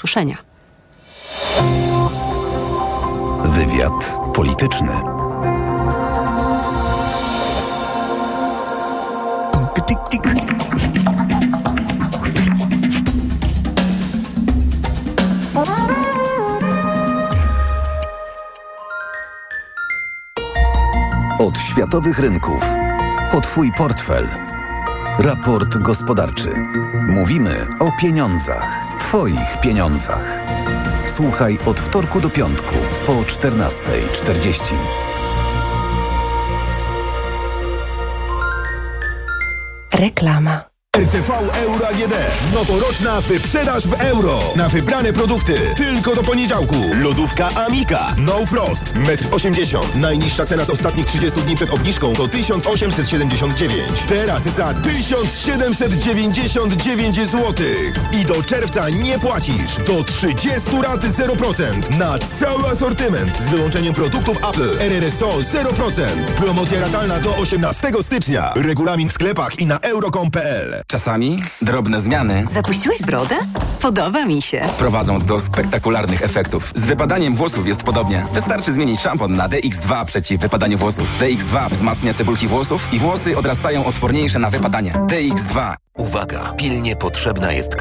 usłyszenia. Wywiad polityczny. Od światowych rynków. O Twój portfel. Raport gospodarczy. Mówimy o pieniądzach. Twoich pieniądzach. Słuchaj od wtorku do piątku po 14.40. Reklama. RTV Euro AGD. Noworoczna wyprzedaż w euro. Na wybrane produkty. Tylko do poniedziałku. Lodówka Amika. No Frost. 1,80 m. Najniższa cena z ostatnich 30 dni przed obniżką to 1879. Teraz za 1799 zł. I do czerwca nie płacisz. Do 30 rat 0%. Na cały asortyment. Z wyłączeniem produktów Apple. RRSO 0%. Promocja ratalna do 18 stycznia. Regulamin w sklepach i na euro.com.pl. Czasami drobne zmiany Zapuściłeś brodę? Podoba mi się. prowadzą do spektakularnych efektów. Z wypadaniem włosów jest podobnie. Wystarczy zmienić szampon na DX2 przeciw wypadaniu włosów. DX2 wzmacnia cebulki włosów i włosy odrastają odporniejsze na wypadanie. DX2. Uwaga! Pilnie potrzebna jest krew.